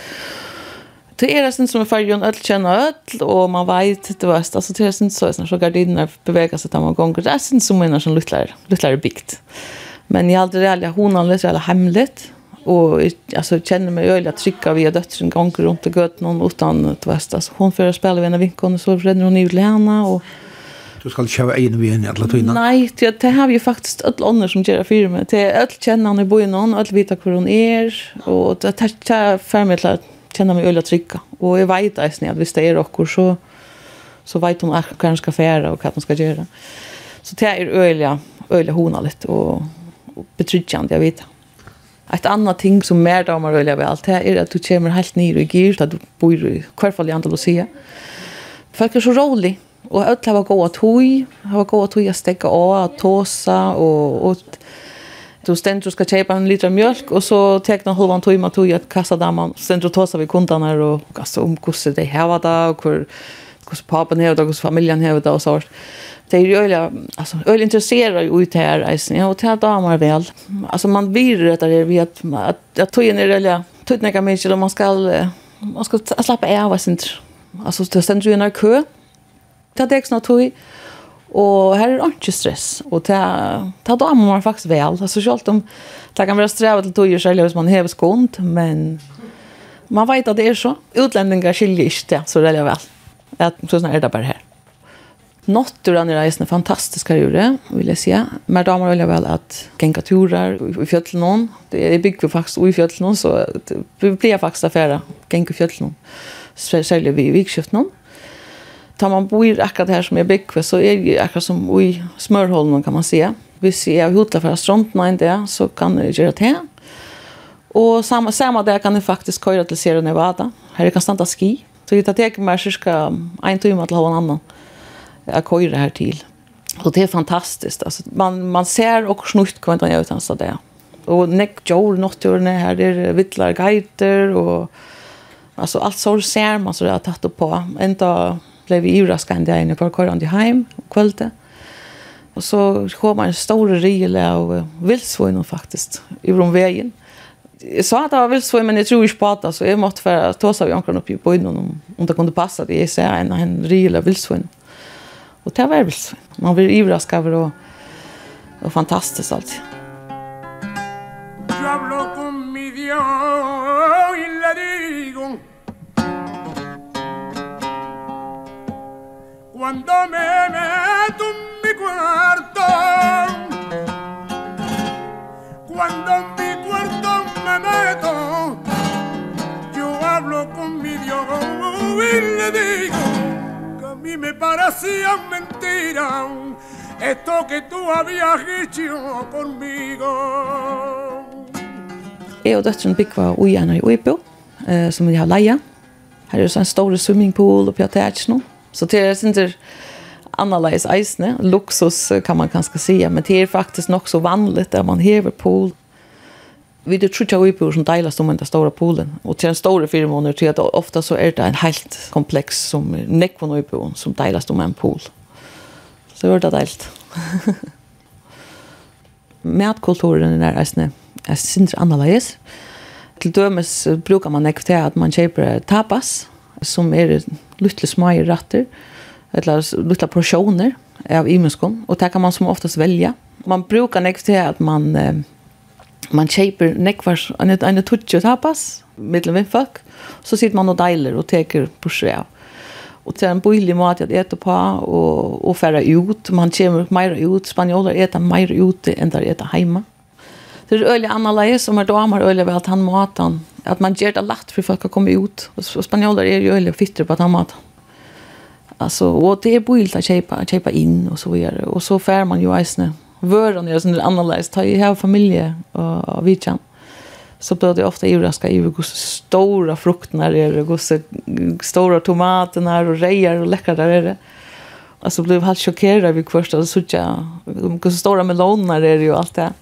Det är det som är färgen öll känna öll och man vet det var alltså det är sen så så gardinerna bevägar sig där man gånger. Det är sen som menar som lutlar, lutlar bygd. Men jag aldrig det alla hon alldeles alla hemligt och alltså känner mig öliga trycka via döttern gånger runt och gött någon utan det var alltså hon för att spela vid en vinkon så ränner hon i Lena och Du skal ikke ha egen vi inn i alle tøyene? Nei, det, det har vi faktisk alle andre som gjør fire med. Det er alle kjenner han i boi alle vet hvor hun er, og det er ikke ferdig til å kjenne meg øyne trygge. Og jeg vet eisen at hvis det er okkur, så, så vet hun hva hun skal fære og hva hun skal gjøre. Så det er øyne, øyne hona litt, og, og betryggende, jeg vet Et annet ting som mer damer röljer väl allt här är att du kommer helt ner i gyr, da du bor i hvert fall i Andalusia. Folk er så rolig. Och öll hava goa tui, har goa tui å stekke av, tåsa och, och du stendur ska kjøpe en liter mjölk och så tekna halvan med tog at kassa där man og tåsa vid kundarna och alltså om hvordan det här var där och hur hur papen här och hur familjen här och så det är ju altså, alltså interesserer intresserar ut här eisen, ja og til damer väl alltså man blir det där vi att att jag er in det er ikke mye, og man skal, man ska slappa av sin alltså det stendur ju en kö Det er ikke noe tog. Og her er ikke stress. Og det er da må man faktisk vel. Altså selv om det kan være strevet til tog, selv hvis man hever skånd, men man vet at det er så. Utlendinger skiljer ikke det, så det er vel. Sånn er det bare her. Nåtturen i reisen er fantastisk her gjorde, vil jeg si. Men da må jeg vel at genga turer i fjöll Det Jeg bygger faktisk i fjöll så det blir faktisk affæra genga fjöll noen. Særlig vi i vikskift noen tar man bor akkurat här som jag bygger så är det akkurat som i smörholmen kan man säga. Hvis jeg är hotla fra stronten en där så kan jeg gjøre det. Och samma, samma där kan jeg faktiskt köra till Sierra Nevada. Här kan stanna ski. Så det tar mig cirka en timme till en annan Jeg köra här till. Og det är fantastiskt. Alltså, man, man ser och snutt hva man gjør utan så där. Och näck jord nåttorna här är vittlar geiter, och alltså allt så ser man så det har tatt opp på Enda blev vi överraskande inne på korrande hem kvällte. Och så kom en stor rejäl av vildsvin faktiskt över om vägen. Jag sa att det var vildsvin men jag tror inte på att så jag måtte för att ta sig av ankran upp i bojden om, om det kunde passa det. Jag ser en, en rejäl av vildsvin. Och det var vildsvin. Man blir överraskad och, och fantastiskt alltid. Jag vill ha kommit jag i lärigång cuando me meto en mi cuarto cuando en mi cuarto me meto yo hablo con mi Dios y le digo que a mí me parecía mentira esto que tú habías hecho conmigo Jeg og døtteren bygva uianer i Uipo, eh, som vi har leia. Her er det en stor swimmingpool oppe i nå. Så det är inte analyze eisne, luxus kan man kanske säga, men det är faktiskt nog så vanligt där man häver pool. Vi det tror jag på som delas om den stora poolen och till en stor firma till att ofta så är det en helt komplex som nekvon och på som delas om en pool. Så är det delt. Mätkulturen är eisne, är sindr analyze. Till dömes brukar man nekvta att man köper tapas som er lytle smager ratter, eller lytle porsjoner av imenskån, og det kan man som oftast velja. Man brukar nekst til at man, eh, man kjeiper nekvars, en, en tutsi og tapas, mittlen vindføk, så sitter man og deiler og teker porsje av. Og det er en billig mat at ete på, og, og færa ut, man kommer mer ut, spanjoler eter mer ute enn der eter heima det är øyelig annerledes som er damer øyelig väl att han matan att man ger det lett för folk å komme ut och spanjorer är ju öliga fitter på att han matan alltså och det är billigt å köpa att köpa in och så videre. och så fär man ju eisene. Vøren er sån annerledes. ta ju här familje och, og vi så blir det ofta överraska i hur stora frukterna är det hur stora tomaterna och rejer och läckra där är det alltså blev helt chockerad vid första så såg jag hur stora meloner är det ju allt det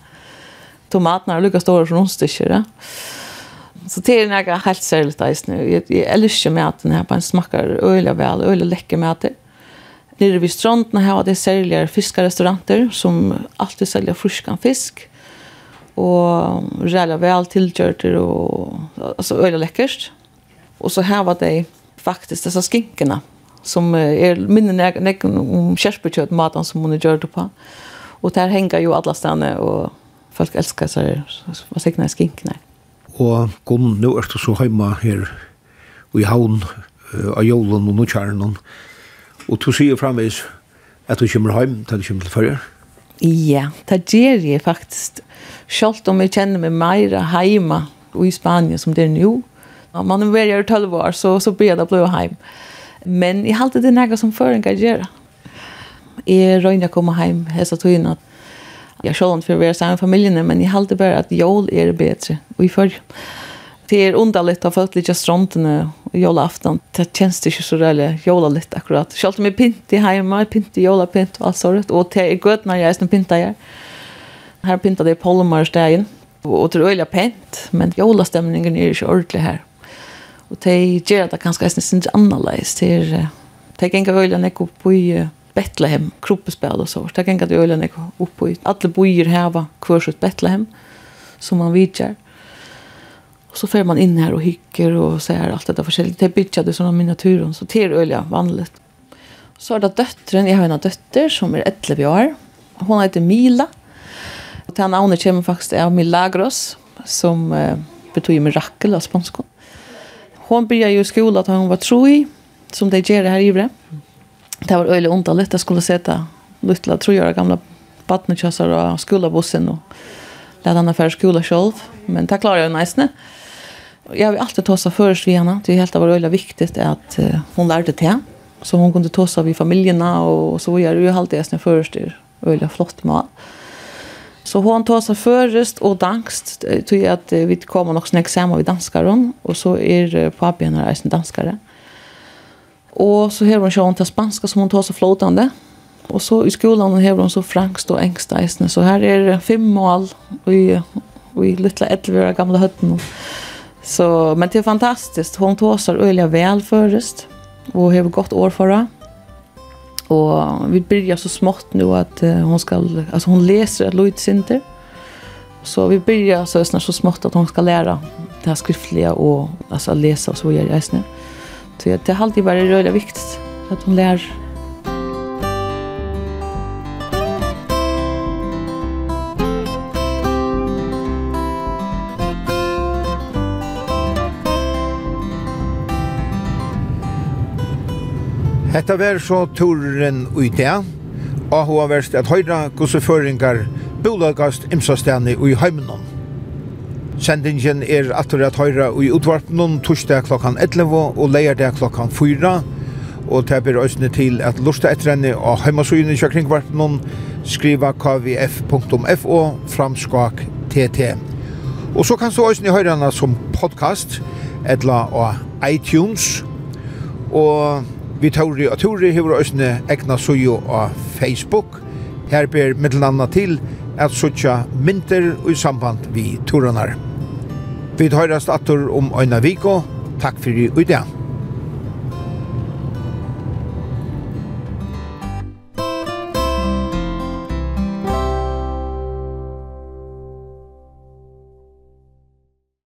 tomaterna är lika stora som rundstycken. Så det är några helt särskilt där nu. Jag, jag älskar maten här. Man smakar öliga väl, öliga läcker maten. Nere vid stranden här har det säljer fiskarestauranter som alltid säljer friskan fisk. Och rälla väl tillgjörter och alltså öliga läckert. Och så här var det faktiskt dessa skinkorna som är minne om kärspekjöt maten som hon gör det på. Och där hänger ju alla stannar och folk elskar seg og sikna skinkene. Og kom, nå er du så heima her i havn uh, av jolen og nokjæren og du sier framvis at du kommer heim til du kommer til førre. Ja, det gjør jeg faktisk. Selv om jeg kjenner meg mer heima og i Spanien som det er nå. Når man er veldig 12 år, så, så blir det blå heim. Men jeg halte det noe som føringer gjør. Jeg røyner å komme heim, hese togene, Jeg selv om for å være sammen med familiene, men jeg halte bare at jól er bedre, og i før. Det er underligt å ha fått litt av strandene og jólaften. Det kjennes ikke så rærlig jola litt akkurat. Selv om jeg pynte hjemme, jeg pynte jola pynt og alt sånt, og det er godt når jeg er som pynta jeg. Her pynta det polmer stegen, og det er øyla pent, men jolastemningen er ikke ordentlig her. Og det gjør at det kanskje er sin annerledes. Det er, det er ikke øyla nekko på i Bethlehem, kroppespel og så. Det kan det øyne jeg oppe i. Alle bojer heva hver sitt Bethlehem, som man vidjar. Og så fer man inn her og och og ser alt dette forskjellig. Det bytja det sånne miniaturen, så det er øyne vanligt. Så er det døtteren, jeg har en døtter som er 11 år. Hon heter Mila. Og til navnet kommer faktisk av Milagros, som eh, betyr mirakel av spanskån. Hon började ju skola att hon var troi, som det gör det här i Ivre det var öjligt underligt Jeg skulle sätta lilla treåriga gamle badnekjøsser og skolebussen og lade henne for skola selv. Men det klarar jag nästan. Jag vill alltid ta seg först ved henne. Det är helt var öjligt viktigt att hon lærte det. Så hon kunde ta seg ved familiene och så gör det ju alltid jeg snart först. Det er øyelig flott med Så hon tar sig förrest och dankst till att vi kommer också när examen vid danskaren. Och så är pappan här är danskare. Mm Och så har hon sjön til spanska som hon tar så flotande. Och så i skolan har hon så franskt og engst isne. Så här är det fem mål i, i lilla 11 gamle gamla. Så, men det är fantastiskt. Hon tåsar öliga väl förrest. Och har gått år förra. Och vi börjar så smått nu att uh, hon ska, alltså hon läser ett lojtsinter. Så vi börjar så, så smått att hon ska lära det här skriftliga och alltså läsa och så gör just nu. Mm. Så det har alltid varit rörligt viktigt att hon lär Hetta ver så turen ui dag. Og hun har vært at høyra gosseføringar bolagast imsastene ui heimenon. Sendingen er atur at høyra i utvarpnum torsdag klokkan 11 og leierdag klokkan 4. Og det ber òsne til at lusta etter henne av heimasugene i kringvarpnum skriva kvf.fo framskak tt. Og så kan du òsne høyra som podcast etla av iTunes og vi tauri og tauri hefur òsne egna suju á Facebook. Her ber mittelanna til at sutja mynter i samband vi turanar. Vi tar oss atur om øyna viko. Takk fyrir i dag.